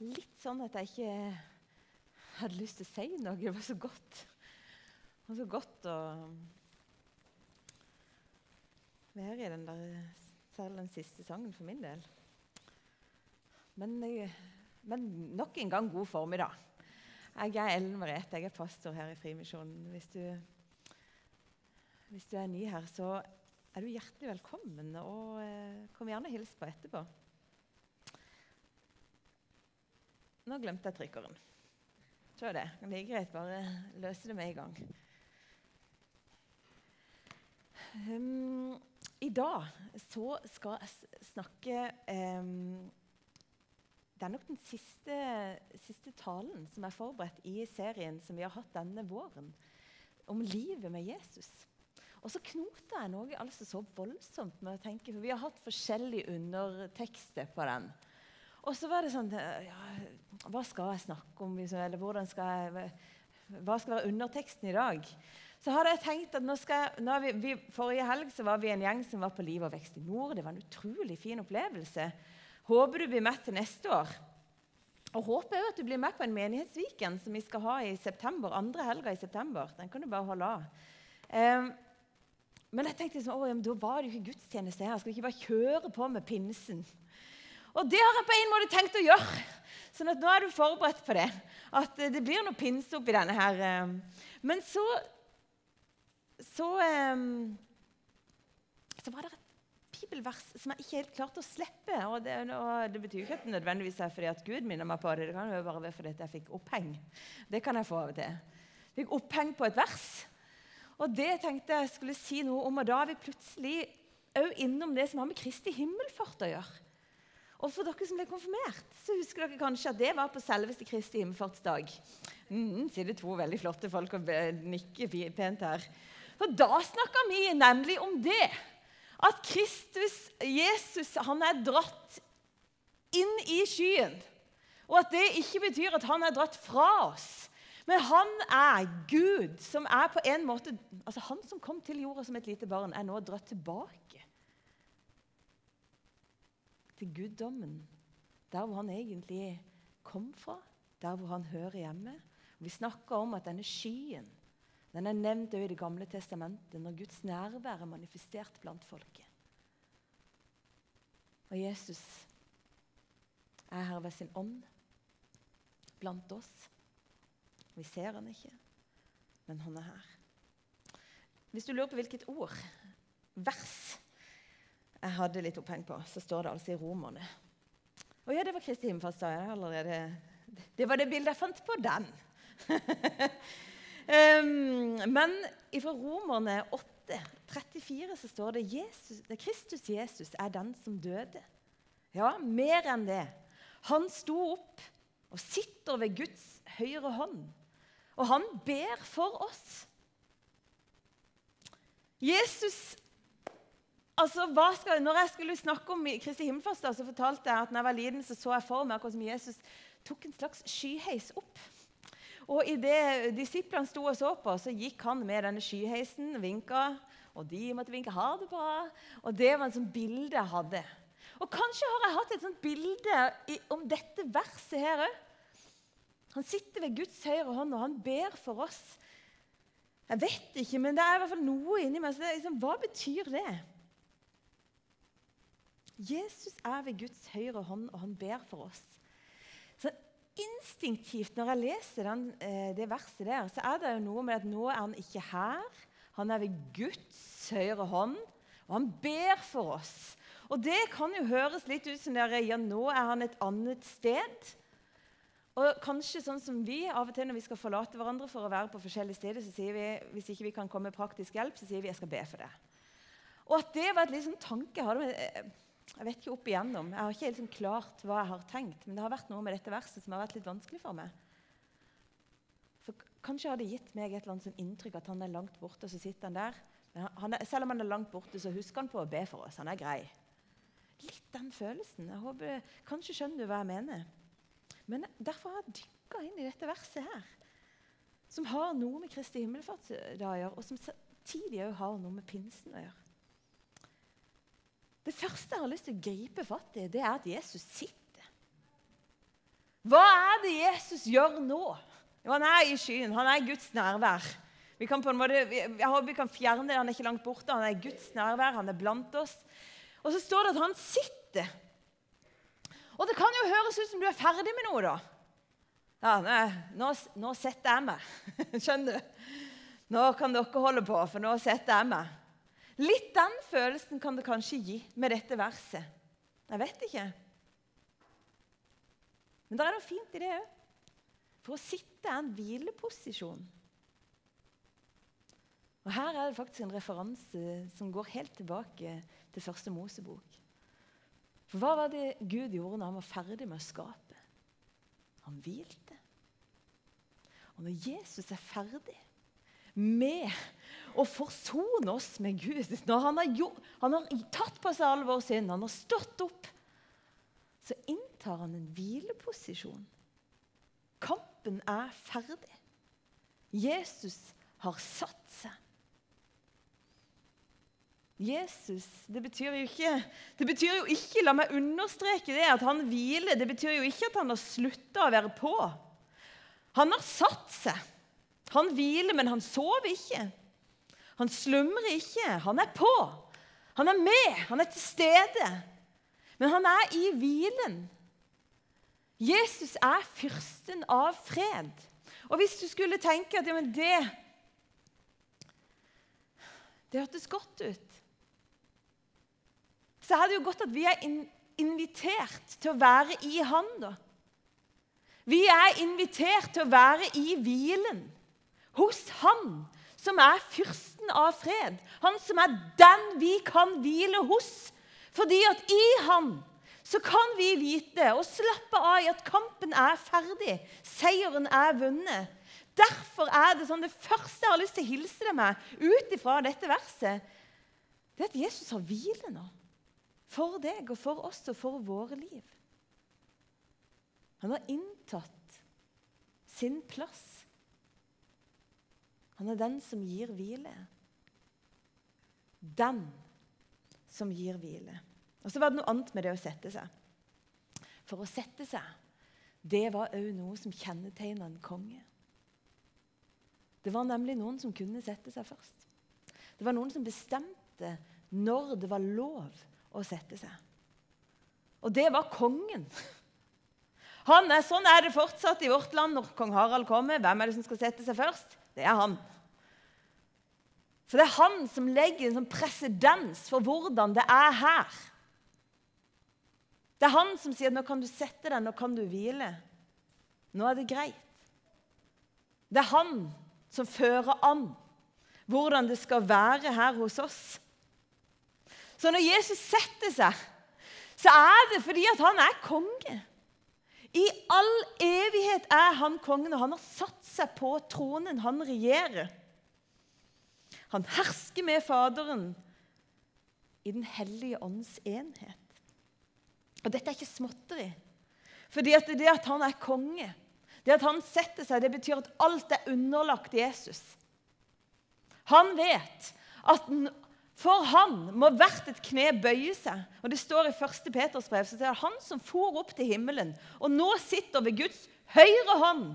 litt sånn at jeg ikke hadde lyst til å si noe. Det var så godt. Det var så godt å være i den der, særlig den siste sangen for min del. Men, men nok en gang god formiddag. Jeg er Ellen Merete, jeg er pastor her i Frimisjonen. Hvis du, hvis du er ny her, så er du hjertelig velkommen. Og eh, kom gjerne og hils på etterpå. Nå glemte jeg trykkeren. Se det. Det er greit, bare løse det med en gang. Um, I dag så skal jeg snakke um, Det er nok den siste, siste, talen som er forberedt i serien som vi har hatt denne våren, om livet med Jesus. Og så knota jeg noe altså så voldsomt med å tenke, for vi har hatt forskjellige undertekster på den. Og så var det sånn ja, Hva skal jeg snakke om? Liksom, eller hvordan skal jeg, hva skal være underteksten i dag? Så hadde jeg tenkt at nå skal nå vi, vi, Forrige helg så var vi en gjeng som var på Liv og vekst i nord. Det var en utrolig fin opplevelse. Håper du blir med til neste år. Og håper jeg at du blir med på en menighetsviken som vi skal ha i september, andre helga i september. Den kan du bare holde av. Um, men jeg tenkte liksom, å, da var det jo ikke gudstjeneste her. Skal vi ikke bare kjøre på med pinsen? Og det har jeg på en måte tenkt å gjøre. Sånn at nå er du forberedt på det. At eh, det blir noe pinse oppi denne her. Eh. Men så så, eh, så var det et bibelvers som jeg ikke helt klarte å slippe. Og det, og det betyr ikke at det nødvendigvis er fordi at Gud minner meg på det. Det kan jo bare være fordi jeg fikk oppheng. Det kan jeg få av og til. Jeg fikk oppheng på et vers. Og det tenkte jeg skulle si noe om. Og da er vi plutselig òg innom det som har med Kristi himmelfart å gjøre. Og for dere som ble konfirmert, så husker dere kanskje at det var på selveste Kristi himmelfartsdag. Mm, det to veldig flotte folk og nikker pent her. For da snakker vi nemlig om det. At Kristus, Jesus, han er dratt inn i skyen. Og at det ikke betyr at han er dratt fra oss. Men han er Gud, som er på en måte altså Han som kom til jorda som et lite barn, er nå dratt tilbake til guddommen. Der hvor han egentlig kom fra, der hvor han hører hjemme. Vi snakker om at denne skyen den er nevnt i Det gamle testamentet når Guds nærvær er manifestert blant folket. Og Jesus er her ved sin ånd blant oss. Vi ser han ikke, men han er her. Hvis du lurer på hvilket ord, vers, jeg hadde litt oppheng på, så står det altså i Romerne. Å ja, det var Kristi himmelfartsdag allerede. Det var det bildet jeg fant på den. um, men fra Romerne 8, 34 så står det Jesus, det Kristus Jesus er den som døde. Ja, mer enn det. Han sto opp og sitter ved Guds høyre hånd. Og han ber for oss. Jesus altså, skal, når jeg skulle snakke om Kristi himmelfartsdag, så fortalte jeg at når jeg var liten, så, så jeg for meg hvordan Jesus tok en slags skyheis opp. Og Idet disiplene sto og så på, så gikk han med denne skyheisen, vinka, og de måtte vinke 'ha det bra'. Og Det var et sånt bilde jeg hadde. Og Kanskje har jeg hatt et sånt bilde i, om dette verset her òg. Han sitter ved Guds høyre hånd, og han ber for oss. Jeg vet ikke, men det er i hvert fall noe inni meg. Så liksom, hva betyr det? Jesus er ved Guds høyre hånd, og han ber for oss. Så Instinktivt når jeg leser den, eh, det verset der, så er det jo noe med at nå er han ikke her. Han er ved Guds høyre hånd, og han ber for oss. Og Det kan jo høres litt ut som der, ja, nå er han et annet sted. Og kanskje sånn som vi av og til når vi skal forlate hverandre for å være på forskjellige steder, så sier vi hvis ikke vi kan komme med praktisk hjelp, så sier vi jeg skal be for det. Og at det var et liksom tanke jeg hadde med, jeg vet ikke opp igjennom. Jeg har ikke liksom klart hva jeg har tenkt, men det har vært noe med dette verset som har vært litt vanskelig for meg. For Kanskje har det gitt meg et eller annet sånn inntrykk at han er langt borte, og så sitter han der. Han er, selv om han er langt borte, så husker han på å be for oss. Han er grei. Litt den følelsen. Jeg håper, Kanskje skjønner du hva jeg mener. Men derfor har jeg dykka inn i dette verset her, som har noe med Kristi himmelfart å gjøre, og som òg har noe med pinsen å gjøre. Det første jeg har lyst til å gripe fatt i, det er at Jesus sitter. Hva er det Jesus gjør nå? Jo, han er i skyen. Han er Guds nærvær. Vi kan på en måte, jeg håper vi kan fjerne det. Han er ikke langt borte. Han er Guds nærvær. Han er blant oss. Og så står det at han sitter. Og det kan jo høres ut som du er ferdig med noe, da. Ja, nå, nå setter jeg meg. Skjønner du? Nå kan dere holde på, for nå setter jeg meg. Litt den følelsen kan det kanskje gi med dette verset. Jeg vet ikke. Men det er noe fint i det òg. For å sitte er en hvileposisjon. Og Her er det faktisk en referanse som går helt tilbake til første Mosebok. For hva var det Gud gjorde når han var ferdig med å skape? Han hvilte. Og når Jesus er ferdig med å forsone oss med Gud Når han har, gjort, han har tatt på seg all vår synd, han har stått opp, så inntar han en hvileposisjon. Kampen er ferdig. Jesus har satt seg. Jesus, det betyr, jo ikke, det betyr jo ikke La meg understreke det, at han hviler. Det betyr jo ikke at han har slutta å være på. Han har satt seg. Han hviler, men han sover ikke. Han slumrer ikke. Han er på. Han er med. Han er til stede. Men han er i hvilen. Jesus er fyrsten av fred. Og hvis du skulle tenke at ja, men det Det hørtes godt ut så er det jo godt at vi er invitert til å være i Han. da. Vi er invitert til å være i hvilen hos Han som er fyrsten av fred. Han som er den vi kan hvile hos. Fordi at i Han så kan vi vite og slappe av i at kampen er ferdig. Seieren er vunnet. Derfor er det sånn, det første jeg har lyst til å hilse deg med ut ifra dette verset, det er at Jesus har hvile nå. For deg og for oss og for våre liv. Han har inntatt sin plass. Han er den som gir hvile. Den som gir hvile. Og så var det noe annet med det å sette seg. For å sette seg, det var òg noe som kjennetegna en konge. Det var nemlig noen som kunne sette seg først. Det var noen som bestemte når det var lov å sette seg. Og det var kongen. Han er, Sånn er det fortsatt i vårt land når kong Harald kommer. Hvem er det som skal sette seg først? Det er han. For det er han som legger en sånn presedens for hvordan det er her. Det er han som sier at nå kan du sette deg, nå kan du hvile. Nå er det greit. Det er han som fører an hvordan det skal være her hos oss. Så når Jesus setter seg, så er det fordi at han er konge. I all evighet er han kongen, og han har satt seg på tronen. Han regjerer. Han hersker med Faderen i Den hellige ånds enhet. Og dette er ikke småtteri. Fordi at det at han er konge, det at han setter seg, det betyr at alt er underlagt Jesus. Han vet at for han må hvert et kne bøye seg. Og Det står i 1. Peters brev så det er han som for opp til himmelen og nå sitter ved Guds høyre hånd.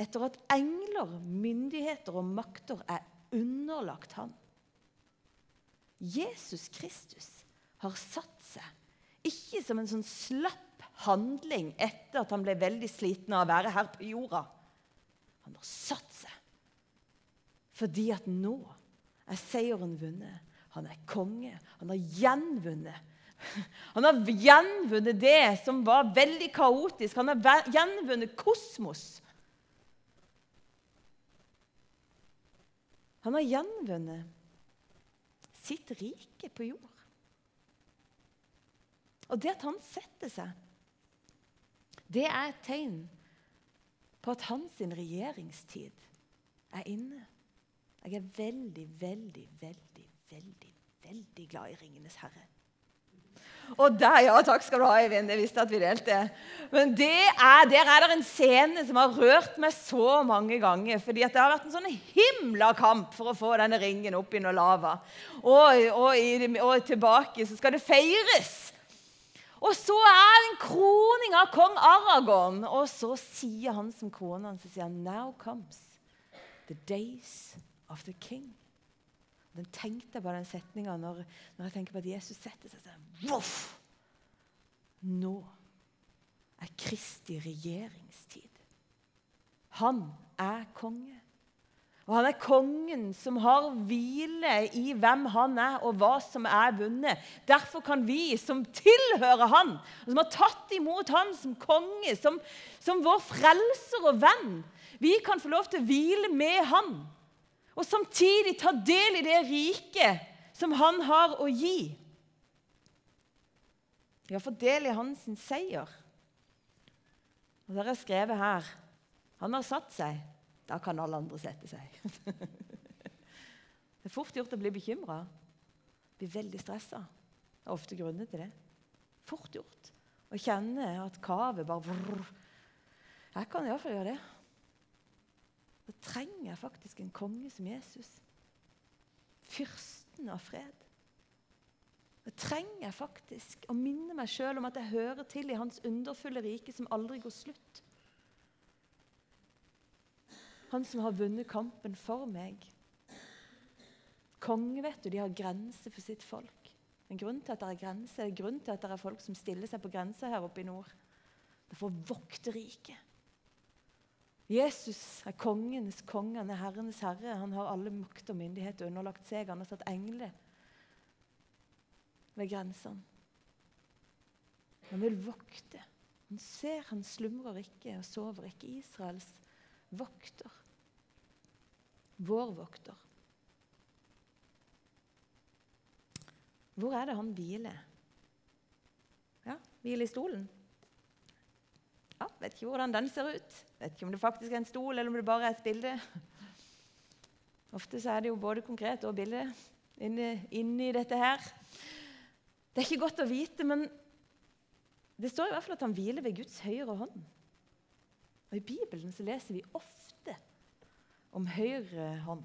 Etter at engler, myndigheter og makter er underlagt han. Jesus Kristus har satt seg ikke som en sånn slapp handling etter at han ble veldig sliten av å være her på jorda. Han har satt seg fordi at nå er seieren vunnet. Han er konge. Han har gjenvunnet. Han har gjenvunnet det som var veldig kaotisk. Han har gjenvunnet kosmos. Han har gjenvunnet sitt rike på jord. Og det at han setter seg, det er et tegn på at hans regjeringstid er inne. Jeg er veldig, veldig, veldig, veldig veldig glad i 'Ringenes herre'. Og der, ja, Takk skal du ha, Eivind. Jeg visste at vi delte. Men det er, der er det en scene som har rørt meg så mange ganger. fordi det har vært en sånn himla kamp for å få denne ringen opp i noe lava. Og, og, og, tilbake så skal det feires. Og så er det en kroning av kong Aragon. Og så sier han som kronen, så sier han, Now comes the days of the king. Den tenkte jeg på den setninga når, når, jeg tenker på at Jesus setter seg sånn Voff! Nå er Kristi regjeringstid. Han er konge. Og han er kongen som har hvile i hvem han er, og hva som er vunnet. Derfor kan vi som tilhører han, som har tatt imot han som konge, som, som vår frelser og venn, vi kan få lov til å hvile med han. Og samtidig ta del i det riket som han har å gi. Har fått del i hans seier. Og der er skrevet her Han har satt seg. Da kan alle andre sette seg. det er fort gjort å bli bekymra. Bli veldig stressa. Det er ofte grunner til det. Fort gjort å kjenne at kavet bare vrr. Jeg kan iallfall gjøre det. Da trenger jeg faktisk en konge som Jesus. Fyrsten av fred. Da trenger jeg faktisk å minne meg sjøl om at jeg hører til i hans underfulle rike som aldri går slutt. Han som har vunnet kampen for meg. Konge vet du, de har grenser for sitt folk. En grunn til at det er grenser, er grunn til at det er folk som stiller seg på grensa her oppe i nord. Det får vokte riket. Jesus er kongenes konge, han er herrenes herre. Han har alle makt og myndighet underlagt seg. Han har satt engler ved grensene. Han vil vokte. Han ser, han slumrer ikke og sover ikke. Israels vokter. Vår vokter. Hvor er det han hviler? Ja, hviler i stolen. Ja, Vet ikke hvordan den ser ut. Vet ikke om det faktisk er en stol, eller om det bare er et bilde. Ofte så er det jo både konkret og bilde inni, inni dette her. Det er ikke godt å vite, men det står i hvert fall at han hviler ved Guds høyre hånd. Og I Bibelen så leser vi ofte om høyre hånd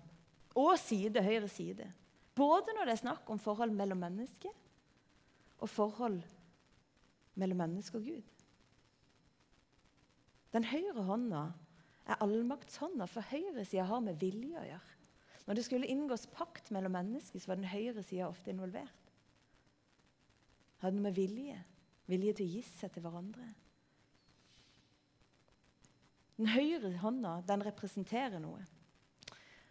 og side, høyre side. Både når det er snakk om forhold mellom mennesker og forhold mellom menneske og Gud. Den høyre hånda er allmaktshånda, for høyresida har med vilje å gjøre. Når det skulle inngås pakt mellom mennesker, så var den høyre sida ofte involvert. Hadde noe med vilje vilje til å gi seg til hverandre. Den høyre hånda den representerer noe.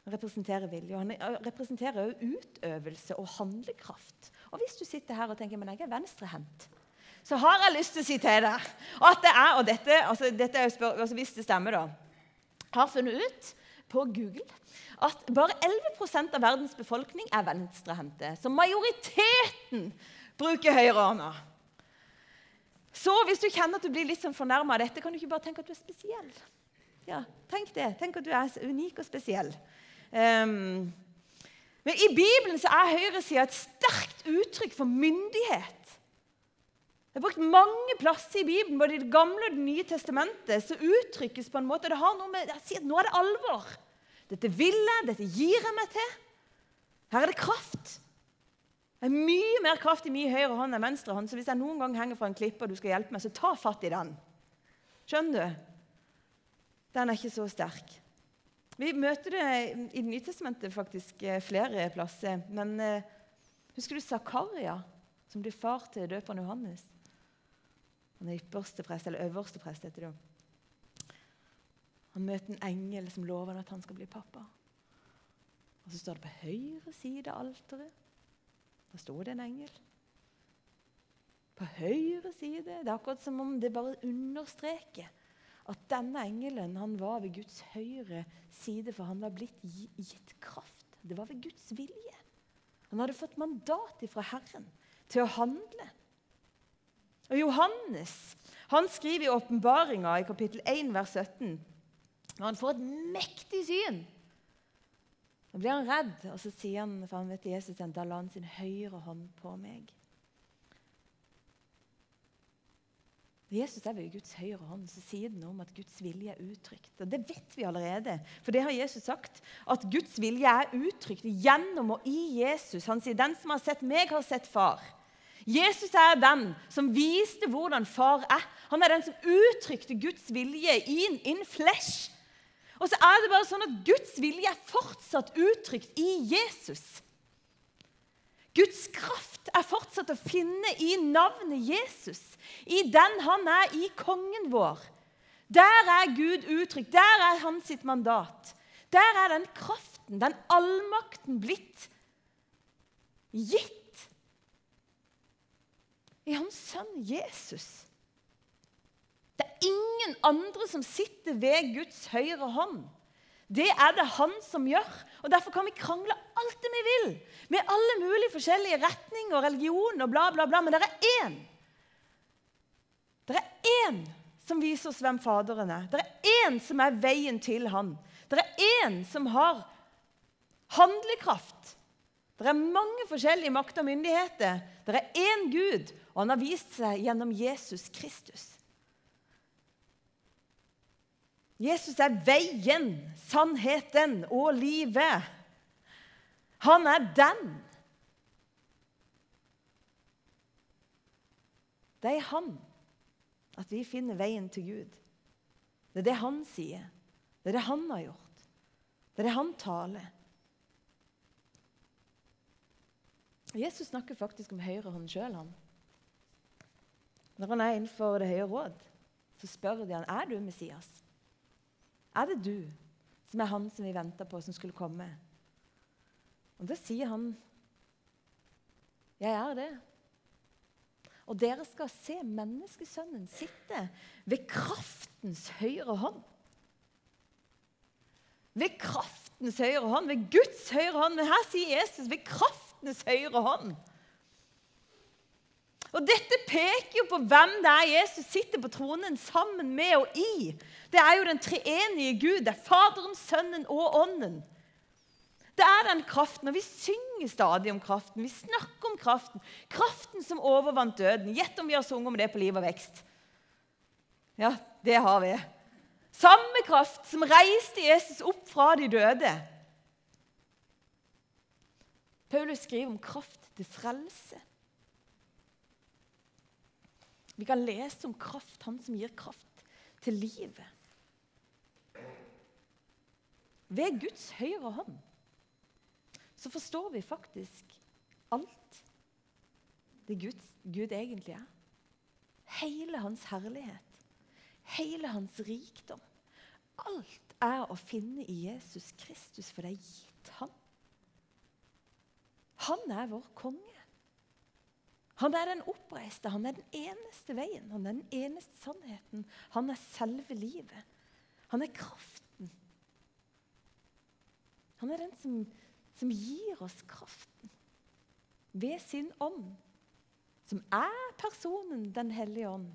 Den representerer vilje. og Han representerer også utøvelse og handlekraft. Og Hvis du sitter her og tenker men jeg er venstrehendt, så har jeg lyst til å si til deg at det er Og dette, altså, dette er spør, altså, hvis det stemmer, da Har funnet ut på Google at bare 11 av verdens befolkning er venstrehendte. Så majoriteten bruker høyrehånda. Så hvis du kjenner at du blir litt sånn fornærma av dette, kan du ikke bare tenke at du er spesiell. Ja, Tenk det. Tenk at du er unik og spesiell. Um, men i Bibelen så er høyresida et sterkt uttrykk for myndighet. Det er brukt mange plasser i Bibelen, både i Det gamle og Det nye testamentet, som uttrykkes på en måte det har noe med, jeg sier, Nå er det alvor. Dette vil jeg, dette gir jeg meg til. Her er det kraft. Det er mye mer kraft i min høyre hånd enn venstre hånd. Så hvis jeg noen gang henger fra en klippe og du skal hjelpe meg, så ta fatt i den. Skjønner du? Den er ikke så sterk. Vi møter det i Det nye testamentet faktisk eh, flere plasser. Men uh, husker du Zakaria, som blir far til døperen Johannes? Han er ypperste prest, eller øverste prest, heter det. Han møter en engel som lover at han skal bli pappa. Og Så står det på høyre side av alteret. Da sto det en engel. På høyre side. Det er akkurat som om det bare understreker at denne engelen han var ved Guds høyre side, for han var blitt gitt kraft. Det var ved Guds vilje. Han hadde fått mandat fra Herren til å handle. Og Johannes han skriver i åpenbaringa i kapittel 1, vers 17 Når han får et mektig syn, da blir han redd, og så sier han for han vet Jesus, da la han sin høyre hånd på meg. Jesus er ved Guds høyre hånd, så sier det noe om at Guds vilje er uttrykt. Og Det vet vi allerede, for det har Jesus sagt. At Guds vilje er uttrykt gjennom og i Jesus. Han sier, 'Den som har sett meg, har sett far'. Jesus er den som viste hvordan far er. Han er den som uttrykte Guds vilje in, in flesh. Og så er det bare sånn at Guds vilje er fortsatt uttrykt i Jesus. Guds kraft er fortsatt å finne i navnet Jesus, i den han er, i kongen vår. Der er Gud uttrykt. Der er hans sitt mandat. Der er den kraften, den allmakten, blitt gitt i hans sønn Jesus. Det er ingen andre som sitter ved Guds høyre hånd. Det er det han som gjør. Og Derfor kan vi krangle alt det vi vil, med alle mulige forskjellige retninger og religion og bla, bla, bla. Men det er én. Det er én som viser oss hvem Faderen er. Det er én som er veien til han. Det er én som har handlekraft. Det er mange forskjellige makter og myndigheter. Det er én Gud, og han har vist seg gjennom Jesus Kristus. Jesus er veien, sannheten og livet. Han er den. Det er han at vi finner veien til Gud. Det er det han sier. Det er det han har gjort. Det er det han taler. Jesus snakker faktisk om høyrehånd sjøl. Når han er innenfor Det høye råd, så spør de han, er du Messias. Er det du som er han som vi venta på, som skulle komme? Og Da sier han, 'Jeg er det'. Og dere skal se menneskesønnen sitte ved kraftens høyre hånd. Ved kraftens høyre hånd, ved Guds høyre hånd. Men her sier Jesus ved kraftens høyre hånd. Og Dette peker jo på hvem det er Jesus sitter på tronen sammen med og i. Det er jo den treenige Gud. Det er Faderen, Sønnen og Ånden. Det er den kraften, og Vi synger stadig om kraften. Vi snakker om kraften. Kraften som overvant døden. Gjett om vi har sunget om det på Liv og vekst. Ja, det har vi. Samme kraft som reiste Jesus opp fra de døde. Paulus skriver om kraft til frelse. Vi kan lese om kraft, han som gir kraft til livet. Ved Guds høyre hånd så forstår vi faktisk alt det Gud, Gud egentlig er. Hele hans herlighet, hele hans rikdom. Alt er å finne i Jesus Kristus, for det er gitt ham. Han er vår konge. Han er den oppreiste, han er den eneste veien, han er den eneste sannheten. Han er selve livet. Han er kraften. Han er den som, som gir oss kraften ved sin ånd, som er personen Den hellige ånd.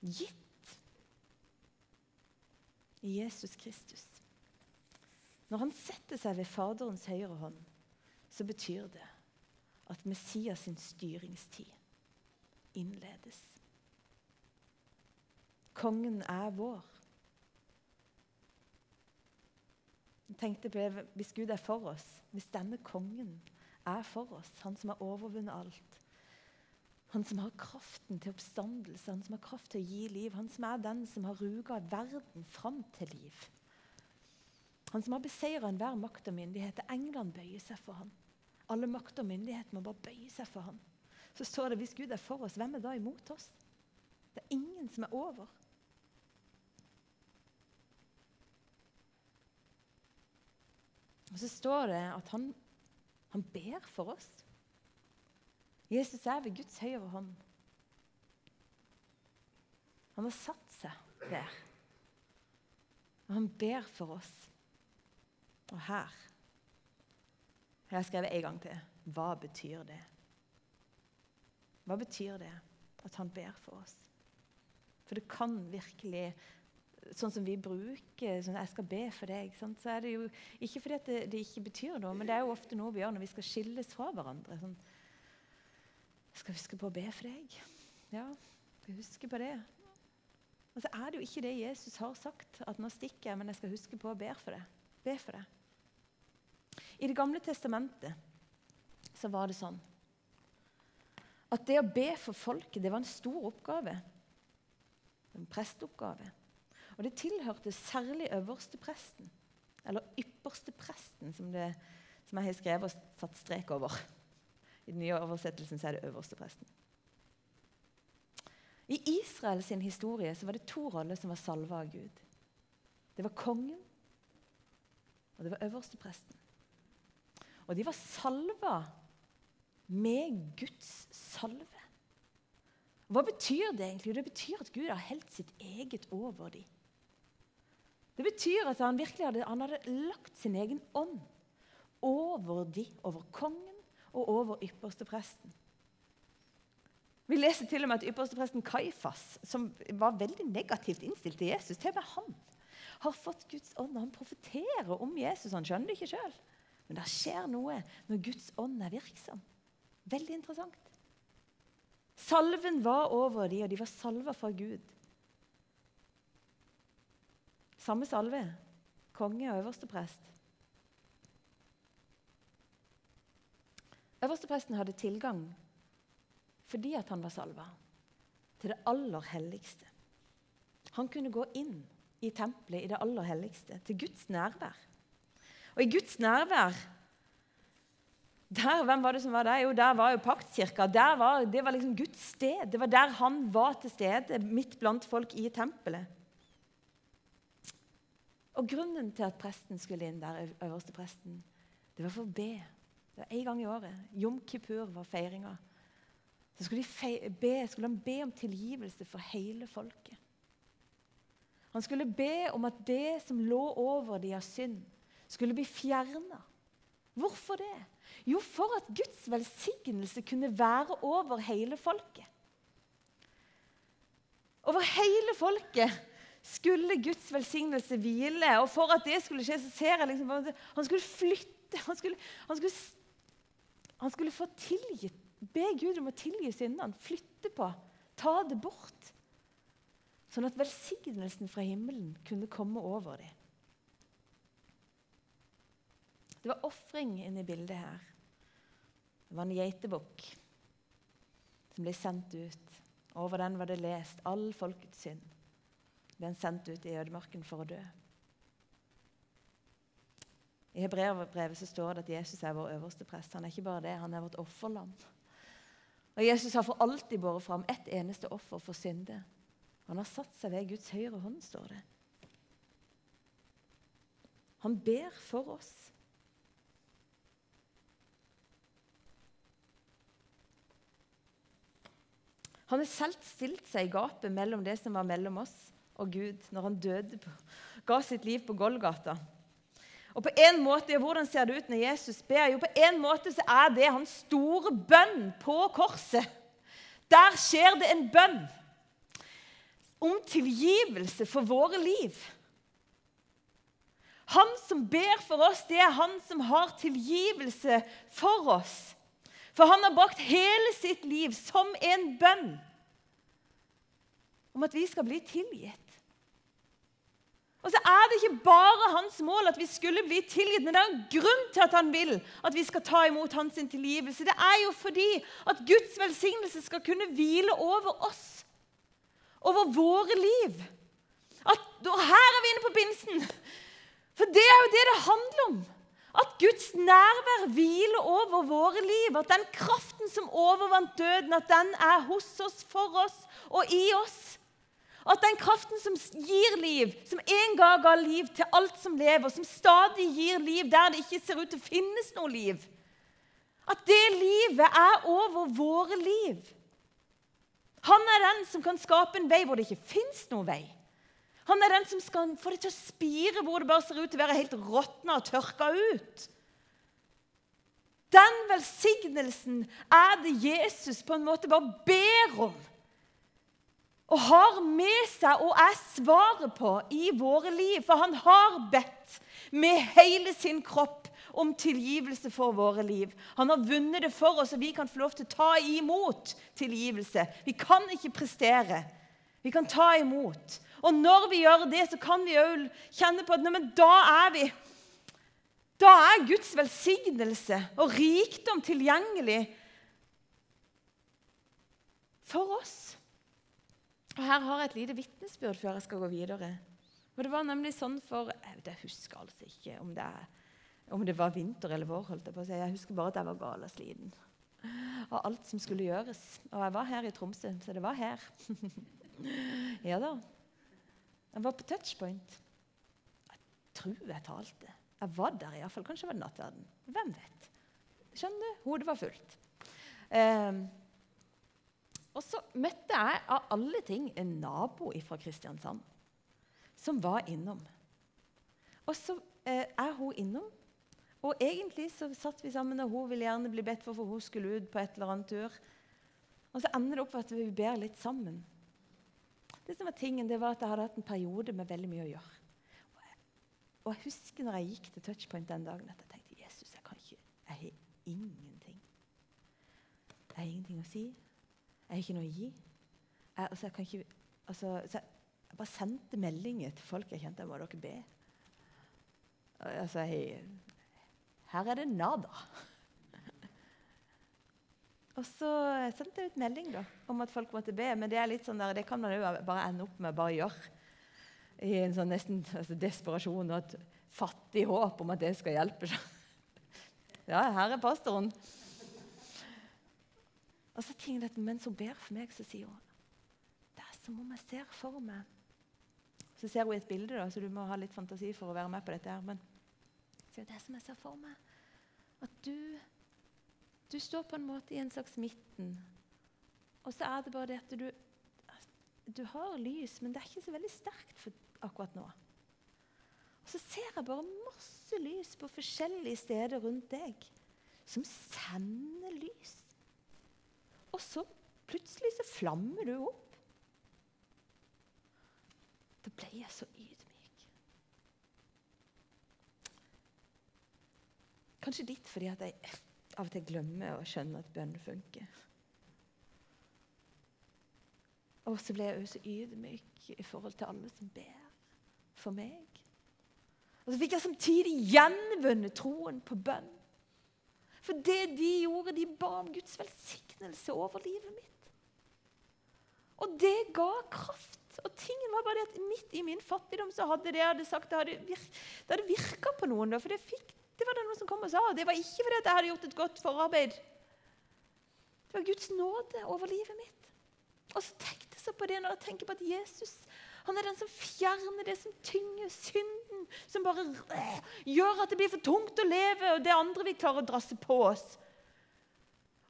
Gitt i Jesus Kristus. Når han setter seg ved Faderens høyre hånd, så betyr det at Messias sin styringstid innledes. Kongen er vår. Jeg tenkte på det, Hvis Gud er for oss, hvis denne kongen er for oss, han som har overvunnet alt, han som har kraften til oppstandelse, han som har kraft til å gi liv, han som er den som har ruga verden fram til liv. Han som har beseira enhver makt og myndighet. England bøyer seg for ham. Alle makt og myndighet må bare bøye seg for ham. Så står det hvis Gud er for oss, hvem er da imot oss? Det er ingen som er over. Og så står det at han, han ber for oss. Jesus er ved Guds høyre hånd. Han har satt seg der. Og han ber for oss. Og her jeg har skrevet en gang til. Hva betyr det? Hva betyr det at han ber for oss? For det kan virkelig Sånn som vi bruker sånn, 'Jeg skal be for deg', sant? så er det jo ikke fordi det, det, ikke betyr noe, men det er jo ofte noe vi gjør når vi skal skilles fra hverandre. Sånn, 'Jeg skal huske på å be for deg'. Ja, skal huske på det. Og så er det jo ikke det Jesus har sagt, at 'nå stikker jeg, men jeg skal huske på å be for deg'. Be for det. I Det gamle testamentet så var det sånn at det å be for folket det var en stor oppgave. En presteoppgave. Og det tilhørte særlig øverste presten. Eller ypperste presten, som, det, som jeg har skrevet og satt strek over. I den nye oversettelsen så er det øverste presten. I Israels historie så var det to roller som var salva av Gud. Det var kongen, og det var øverste presten. Og de var salva med Guds salve. Hva betyr det egentlig? Det betyr at Gud har helt sitt eget over dem. Det betyr at han virkelig hadde, han hadde lagt sin egen ånd over de, over kongen og over ypperstepresten. Vi leser til og med at ypperstepresten Kaifas, som var veldig negativt innstilt til Jesus, til og med han har fått Guds ånd, han profeterer om Jesus. Han skjønner det ikke sjøl. Men det skjer noe når Guds ånd er virksom. Veldig interessant. Salven var over dem, og de var salva fra Gud. Samme salve. Konge og øversteprest. Øverstepresten hadde tilgang fordi at han var salva til det aller helligste. Han kunne gå inn i tempelet i det aller helligste, til Guds nærvær. Og i Guds nærvær der, Hvem var det som var der? Jo, der var jo paktkirka. Var, det var liksom Guds sted. Det var der han var til stede, midt blant folk i tempelet. Og grunnen til at presten skulle inn der, øverste presten, det var for å be. Det var én gang i året. Jom kippur var feiringa. Så skulle, be, skulle han be om tilgivelse for hele folket. Han skulle be om at det som lå over de av synd, skulle bli fjerna. Hvorfor det? Jo, for at Guds velsignelse kunne være over hele folket. Over hele folket skulle Guds velsignelse hvile. Og for at det skulle skje, så ser jeg liksom Han skulle flytte. Han skulle, han skulle, han skulle få tilgitt. Be Gud om å tilgi syndene. Flytte på. Ta det bort. Sånn at velsignelsen fra himmelen kunne komme over dem. Det var ofring inne i bildet her. Det var en geitebukk som ble sendt ut. Over den var det lest all folkets synd. Ble han sendt ut i ødemarken for å dø. I Hebreerbrevet så står det at Jesus er vår øverste prest. Han er ikke bare det, han er vårt offerland. Og Jesus har for alltid båret fram ett eneste offer for synde. Han har satt seg ved Guds høyre hånd, står det. Han ber for oss. Han har selv stilt seg i gapet mellom det som var mellom oss og Gud, når han døde på, ga sitt liv på Golgata. Og på en måte, Hvordan ser det ut når Jesus ber? Jo, på en måte så er det hans store bønn på korset. Der skjer det en bønn om tilgivelse for våre liv. Han som ber for oss, det er han som har tilgivelse for oss. For han har brakt hele sitt liv som en bønn om at vi skal bli tilgitt. Og så er det ikke bare hans mål at vi skulle bli tilgitt, men det er en grunn til at han vil at vi skal ta imot hans tilgivelse. Det er jo fordi at Guds velsignelse skal kunne hvile over oss, over våre liv. At, og her er vi inne på pinsen. For det er jo det det handler om. At Guds nærvær hviler over våre liv. At den kraften som overvant døden, at den er hos oss, for oss og i oss. At den kraften som gir liv, som en gang ga liv til alt som lever, som stadig gir liv der det ikke ser ut til å finnes noe liv At det livet er over våre liv. Han er den som kan skape en vei hvor det ikke fins noe vei. Han er den som skal få det til å spire hvor det bare ser ut til å være helt råtna og tørka ut. Den velsignelsen er det Jesus på en måte bare ber om og har med seg og er svaret på i våre liv. For han har bedt med hele sin kropp om tilgivelse for våre liv. Han har vunnet det for oss, og vi kan få lov til å ta imot tilgivelse. Vi kan ikke prestere. Vi kan ta imot. Og når vi gjør det, så kan vi òg kjenne på at nei, da er vi Da er Guds velsignelse og rikdom tilgjengelig for oss. Og Her har jeg et lite vitnesbyrd før jeg skal gå videre. Og Det var nemlig sånn for Jeg husker altså ikke om det, om det var vinter eller vår. holdt Jeg på. Jeg husker bare at jeg var gal og sliten av alt som skulle gjøres. Og jeg var her i Tromsø, så det var her. ja da. Jeg var på touchpoint. Jeg tror jeg talte. Jeg var der iallfall. Kanskje det var nattverden. Hvem vet? Skjønner du? Hodet var fullt. Um, og så møtte jeg av alle ting en nabo fra Kristiansand som var innom. Og så eh, er hun innom. Og egentlig så satt vi sammen, og hun ville gjerne bli bedt for, for hun skulle ut på et eller annet tur. Og så ender det opp at vi ber litt sammen. Det som var tingen, det var at jeg hadde hatt en periode med veldig mye å gjøre. Og jeg husker når jeg gikk til touchpoint den dagen, at jeg tenkte Jesus, jeg kan ikke, jeg har ingenting. Jeg har ingenting å si. Jeg har ikke noe å gi. Jeg, altså, jeg kan ikke, altså, jeg, jeg bare sendte meldinger til folk jeg kjente. Må dere be? Altså, jeg, her er det nada. Og så sendte jeg ut melding da, om at folk måtte be. Men det er litt sånn der, det kan man jo bare ende opp med å bare gjøre. I en sånn nesten altså, desperasjon og et fattig håp om at det skal hjelpe. Ja, her er pastoren. Og så tenker jeg at mens hun ber for meg, så sier hun det er som om jeg ser for meg Så ser hun et bilde, da, så du må ha litt fantasi for å være med på dette. her, Men det er som jeg ser for meg at du, du står på en måte i en slags midten. Og så er det bare det at du, du har lys, men det er ikke så veldig sterkt akkurat nå. Og så ser jeg bare masse lys på forskjellige steder rundt deg som sender lys. Og så plutselig så flammer du opp. Da ble jeg så ydmyk. Kanskje litt fordi at jeg av og til glemmer å skjønne at bønn funker. Og så ble jeg også ydmyk i forhold til alle som ber for meg. Og så fikk jeg samtidig gjenvunnet troen på bønn. For det de gjorde, de ba om Guds velsignelse over livet mitt. Og det ga kraft. Og tingen var bare det at midt i min fattigdom så hadde det jeg hadde sagt, det hadde, virka, på noen. Da, for det, fikk, det var det noen som kom og sa. Det var ikke fordi jeg hadde gjort et godt forarbeid. Det var Guds nåde over livet mitt. Og så tenkte jeg på det når jeg tenker på at Jesus han er den som fjerner det som tynger synden, som bare øh, gjør at det blir for tungt å leve, og det andre vi klarer å drasse på oss.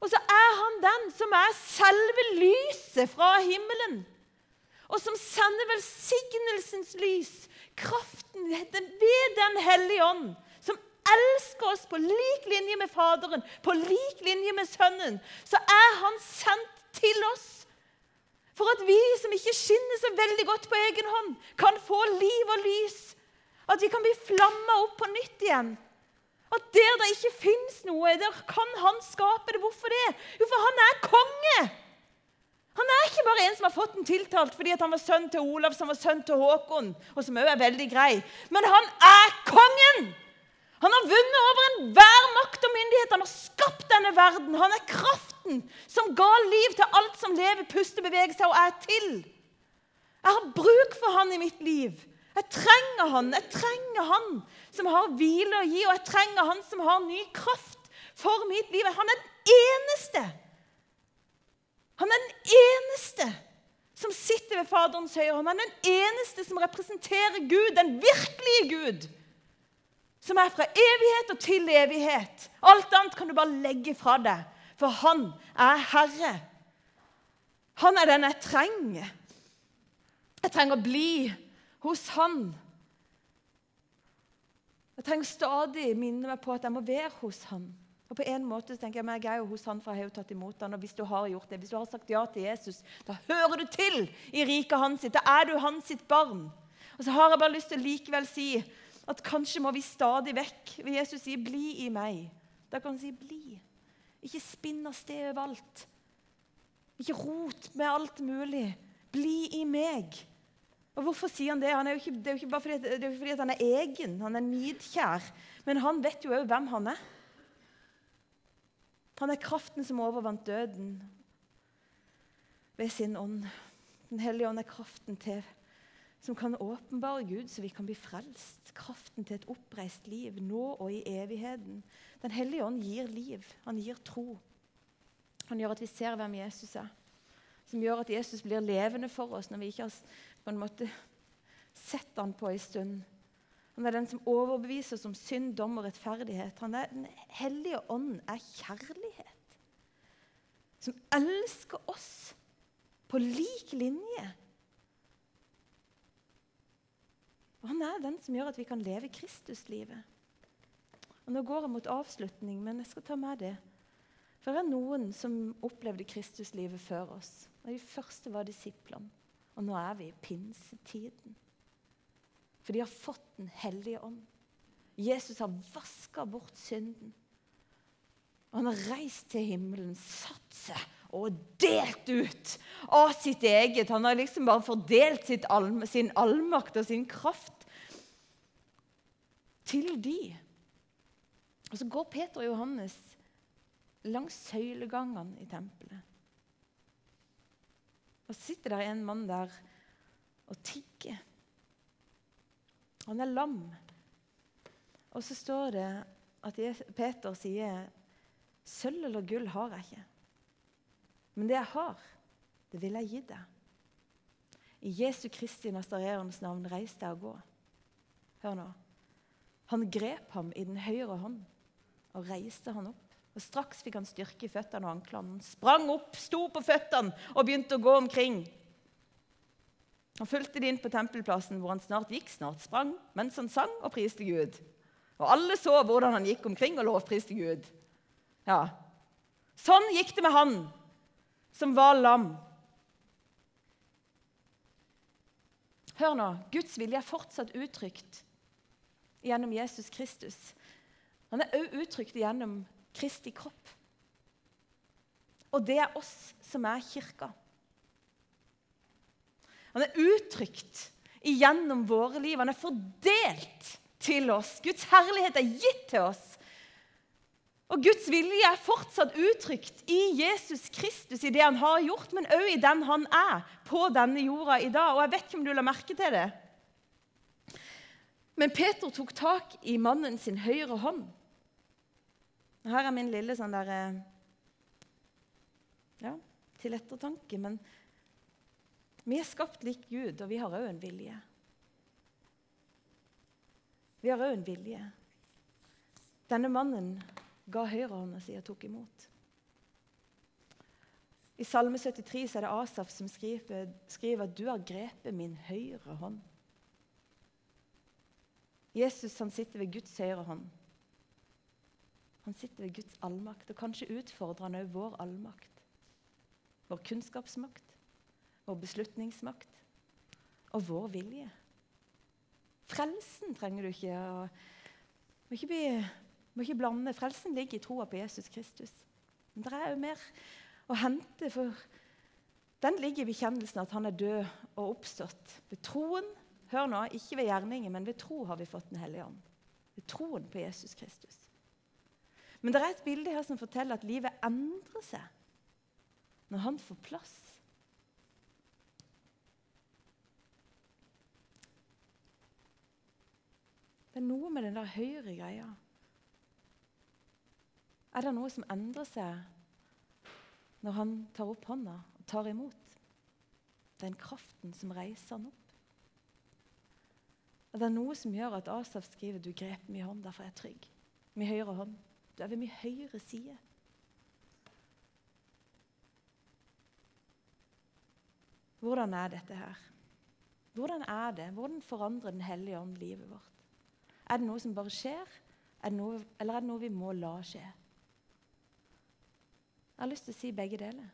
Og så er han den som er selve lyset fra himmelen, og som sender velsignelsens lys, kraften ved Den hellige ånd, elsker oss på lik linje med Faderen, på lik linje med Sønnen, så er han sendt til oss for at vi som ikke skinner så veldig godt på egen hånd, kan få liv og lys. At vi kan bli flamma opp på nytt igjen. At der det ikke fins noe, der kan han skape det. Hvorfor det? Jo, for han er konge. Han er ikke bare en som har fått den tiltalt fordi han var sønn til Olav, som var sønn til Håkon, og som også er veldig grei. Men han er kongen! Han har vunnet over enhver makt og myndighet. Han har skapt denne verden. Han er kraften som ga liv til alt som lever, puster, beveger seg og er til. Jeg har bruk for han i mitt liv. Jeg trenger han. Jeg trenger han som har hvile å gi, og jeg trenger han som har ny kraft for mitt liv. Han er den eneste. Han er den eneste som sitter ved Faderens høyre. Han er den eneste som representerer Gud, den virkelige Gud som er fra evighet og til evighet. Alt annet kan du bare legge fra deg, for han er Herre. Han er den jeg trenger. Jeg trenger å bli hos han. Jeg trenger stadig minne meg på at jeg må være hos han. Og på en måte så tenker Jeg men jeg er jo hos han, for jeg har jo tatt imot han, og Hvis du har gjort det, hvis du har sagt ja til Jesus, da hører du til i riket hans sitt. Da er du hans sitt barn. Og så har jeg bare lyst til å likevel si at kanskje må vi stadig vekk Ved Jesus sier 'bli i meg'. Da kan han si 'bli'. Ikke spinn av sted overalt. Ikke rot med alt mulig. Bli i meg. Og Hvorfor sier han det? Han er ikke, det er jo ikke bare fordi, er fordi han er egen, han er nidkjær. Men han vet jo òg hvem han er. Han er kraften som overvant døden. ved sin ånd. Den hellige ånd er kraften til som kan åpenbare Gud, så vi kan bli frelst. Kraften til et oppreist liv nå og i evigheten. Den hellige ånd gir liv. Han gir tro. Han gjør at vi ser hvem Jesus er. Som gjør at Jesus blir levende for oss når vi ikke har måte sett han på en stund. Han er den som overbeviser oss om synd, dom og rettferdighet. Han er, den hellige ånd er kjærlighet. Som elsker oss på lik linje Og Han er den som gjør at vi kan leve Kristuslivet. Og Nå går jeg mot avslutning, men jeg skal ta med det. For det er noen som opplevde Kristuslivet før oss. Og De første var disiplene. Og nå er vi i pinsetiden. For de har fått Den hellige ånd. Jesus har vaska bort synden. Og han har reist til himmelen, satt seg og delt ut av sitt eget. Han har liksom bare fordelt alm, sin allmakt og sin kraft til de. Og så går Peter og Johannes langs søylegangene i tempelet. Og sitter der en mann der og tigger. Han er lam. Og så står det at Peter sier Sølv eller gull har jeg ikke. Men det jeg har, det vil jeg gi deg. I Jesu Kristi Nastareerens navn, reis deg og gå. Hør nå. Han grep ham i den høyre hånd og reiste han opp. Og Straks fikk han styrke i føttene og anklene. Han sprang opp, sto på føttene og begynte å gå omkring. Han fulgte de inn på tempelplassen, hvor han snart gikk, snart sprang, mens han sang og priste Gud. Og alle så hvordan han gikk omkring og lovpriste Gud. Ja, Sånn gikk det med han som var lam. Hør nå, Guds vilje er fortsatt uttrykt gjennom Jesus Kristus. Han er òg uttrykt gjennom Kristi kropp. Og det er oss som er kirka. Han er uttrykt gjennom våre liv. Han er fordelt til oss. Guds herlighet er gitt til oss. Og Guds vilje er fortsatt uttrykt i Jesus Kristus, i det han har gjort, men òg i den han er på denne jorda i dag. Og jeg vet ikke om du la merke til det. Men Peter tok tak i mannen sin høyre hånd. Her er min lille sånn der eh, Ja, til ettertanke. Men vi er skapt lik Gud, og vi har òg en vilje. Vi har òg en vilje. Denne mannen ga høyrehånda si og tok imot. I Salme 73 er det Asaf som skriver, skriver at 'du har grepet min høyre hånd'. Jesus han sitter ved Guds høyre hånd. Han sitter ved Guds allmakt, og kanskje utfordrer han òg vår allmakt. Vår kunnskapsmakt, vår beslutningsmakt og vår vilje. Frelsen trenger du ikke å må ikke bli du må ikke blande. Frelsen ligger i troa på Jesus Kristus. Men det er jo mer å hente, for den ligger i bekjennelsen at han er død og oppstått. Ved troen, hør nå, ikke ved gjerninger, men ved tro har vi fått Den hellige ånd. Ved troen på Jesus Kristus. Men det er et bilde her som forteller at livet endrer seg når han får plass. Det er noe med den der høyre greia. Er det noe som endrer seg når han tar opp hånda og tar imot? Den kraften som reiser han opp. Er det noe som gjør at Asaf skriver 'Du grep min hånd, derfor er jeg trygg'? Min høyre hånd. Du er ved min høyre side. Hvordan er dette her? Hvordan er det? Hvordan forandrer Den hellige ånd livet vårt? Er det noe som bare skjer, er noe, eller er det noe vi må la skje? Jeg har lyst til å si begge deler.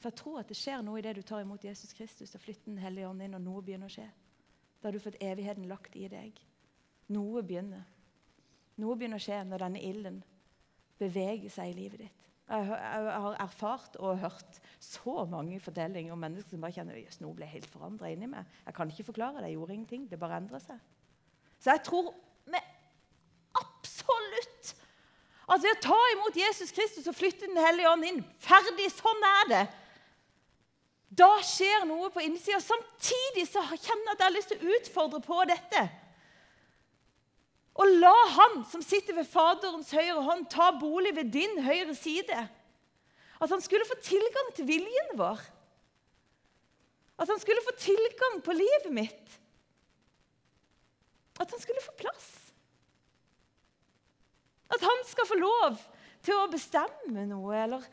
For jeg tror at det skjer noe i det du tar imot Jesus Kristus og flytter Den hellige ånd inn, og noe begynner å skje. Da har du fått evigheten lagt i deg. Noe begynner. Noe begynner å skje når denne ilden beveger seg i livet ditt. Jeg har erfart og hørt så mange fortellinger om mennesker som bare kjenner at noe ble helt forandra inni meg. Jeg kan ikke forklare det. Jeg gjorde ingenting. Det bare endra seg. Så jeg tror med absolutt at ved å ta imot Jesus Kristus og flytte Den hellige ånd inn Ferdig! Sånn er det. Da skjer noe på innsida. Samtidig så kjenner jeg at jeg har lyst til å utfordre på dette. Og la Han som sitter ved Faderens høyre hånd, ta bolig ved din høyre side. At han skulle få tilgang til viljen vår. At han skulle få tilgang på livet mitt. At han skulle få plass. At han skal få lov til å bestemme noe, eller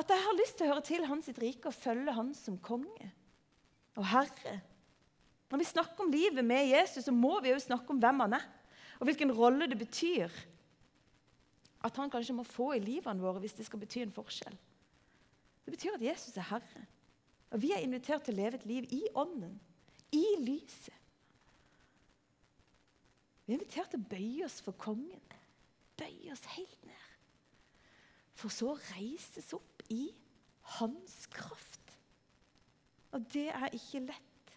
at jeg har lyst til å høre til hans rike og følge han som konge og herre. Når vi snakker om livet med Jesus, så må vi jo snakke om hvem han er, og hvilken rolle det betyr at han kanskje må få i livene våre hvis det skal bety en forskjell. Det betyr at Jesus er herre. Og vi er invitert til å leve et liv i ånden, i lyset. Vi er invitert til å bøye oss for kongen. Bøye oss helt ned. For så reises opp i hans kraft. Og det er ikke lett.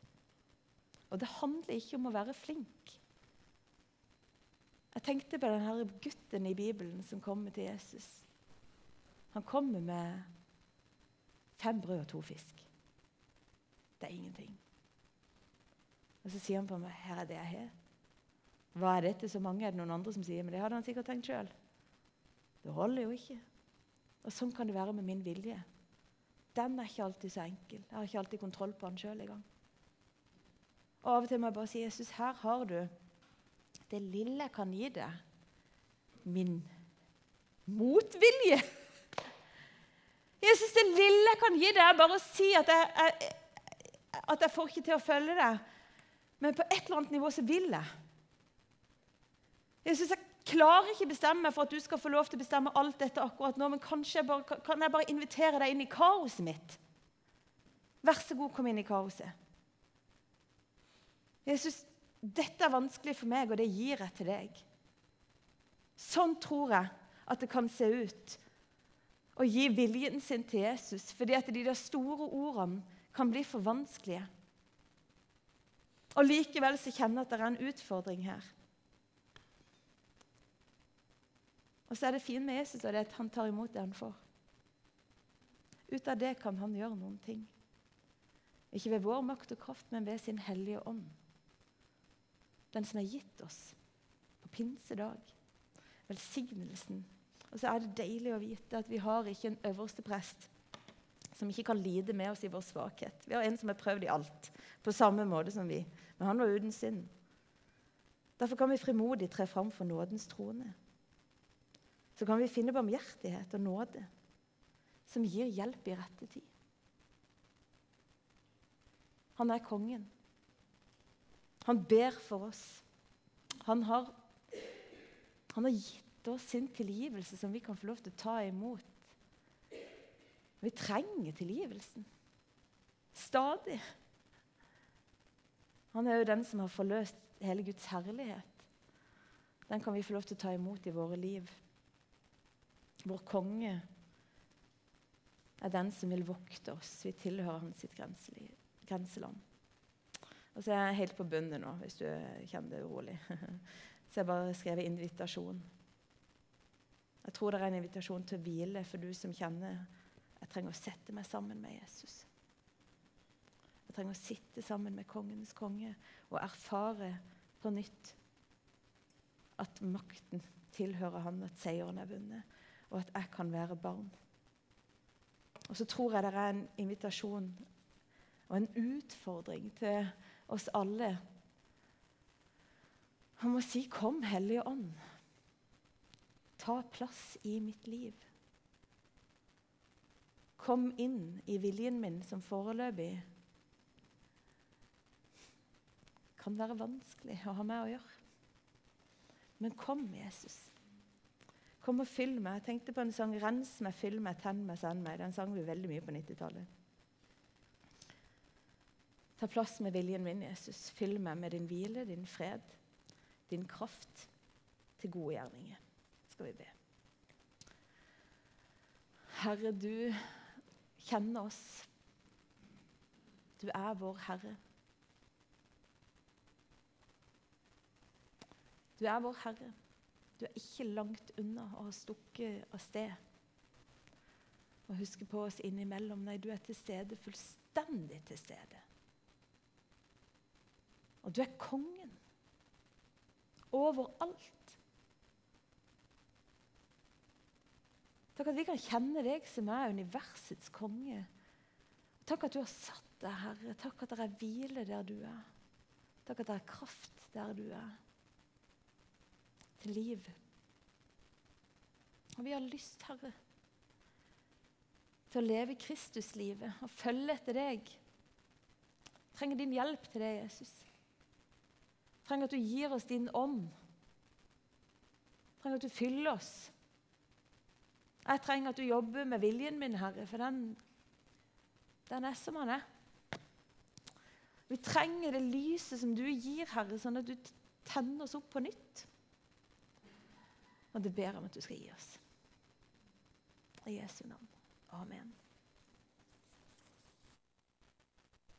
Og det handler ikke om å være flink. Jeg tenkte på denne gutten i Bibelen som kommer til Jesus. Han kommer med fem brød og to fisk. Det er ingenting. Og så sier han på meg, 'Her er det jeg har'. Hva er dette så mange? Er det noen andre som sier? Men det hadde han sikkert tenkt sjøl. Det holder jo ikke. Og sånn kan det være med min vilje. Den er ikke alltid så enkel. Jeg har ikke alltid kontroll på den sjøl engang. Og av og til må jeg bare si, 'Jesus, her har du det lille jeg kan gi deg. Min motvilje.' Jesus, det lille jeg kan gi deg, er bare å si at jeg, jeg, at jeg får ikke til å følge deg. Men på et eller annet nivå så vil jeg. Jeg synes jeg klarer ikke bestemme meg for at du skal få lov til å bestemme alt dette akkurat nå, men kanskje jeg bare, kan jeg bare invitere deg inn i kaoset mitt? Vær så god, kom inn i kaoset. Jesus, dette er vanskelig for meg, og det gir jeg til deg. Sånn tror jeg at det kan se ut å gi viljen sin til Jesus, fordi at de der store ordene kan bli for vanskelige. Og Likevel så kjenner jeg at det er en utfordring her. Og så er det fint med Jesus og det at han tar imot det han får. Ut av det kan han gjøre noen ting. Ikke ved vår makt og kraft, men ved sin hellige ånd. Den som er gitt oss på pinsedag. Velsignelsen. Og så er det deilig å vite at vi har ikke en øverste prest som ikke kan lide med oss i vår svakhet. Vi har en som har prøvd i alt, på samme måte som vi. Men han var uten synd. Derfor kan vi frimodig tre fram for nådens trone. Så kan vi finne barmhjertighet og nåde som gir hjelp i rette tid. Han er kongen. Han ber for oss. Han har, han har gitt oss sin tilgivelse som vi kan få lov til å ta imot. Vi trenger tilgivelsen. Stadig. Han er jo den som har forløst hele Guds herlighet. Den kan vi få lov til å ta imot i våre liv. Vår konge er den som vil vokte oss. Vi tilhører hans sitt grenseland. Og så er jeg helt på bunnen nå, hvis du kjenner det urolig. Så jeg bare skrevet 'invitasjon'. Jeg tror det er en invitasjon til å hvile for du som kjenner jeg trenger å sette meg sammen med Jesus. Jeg trenger å sitte sammen med kongenes konge og erfare på nytt at makten tilhører han, at seieren er vunnet, og at jeg kan være barn. Og så tror jeg det er en invitasjon og en utfordring til oss alle om å si 'Kom, Hellige Ånd'. Ta plass i mitt liv kom inn i viljen min som foreløpig kan være vanskelig å ha med å gjøre. Men kom, Jesus. Kom og fyll meg. Jeg tenkte på en sang 'Rens meg, fyll meg, tenn meg, send meg'. Den sang vi veldig mye på 90-tallet. Ta plass med viljen min, Jesus. Fyll meg med din hvile, din fred, din kraft til gode gjerninger. Skal vi be. Herre, du kjenner oss. Du er vår Herre. Du er vår Herre. Du er ikke langt unna å ha stukket av sted og huske på oss innimellom. Nei, du er til stede fullstendig til stede. Og du er kongen overalt. Takk at vi kan kjenne deg som er universets konge. Takk at du har satt deg, Herre. Takk at det er hvile der du er. Takk at det er kraft der du er. Liv. Og vi har lyst, Herre, til å leve Kristuslivet og følge etter deg. Jeg trenger din hjelp til det, Jesus. Jeg trenger at du gir oss din ånd. Jeg trenger at du fyller oss. Jeg trenger at du jobber med viljen min, Herre, for den, den er som han er. Vi trenger det lyset som du gir, Herre, sånn at du tenner oss opp på nytt. Og det ber om at du skal gi oss. I Jesu navn. Amen.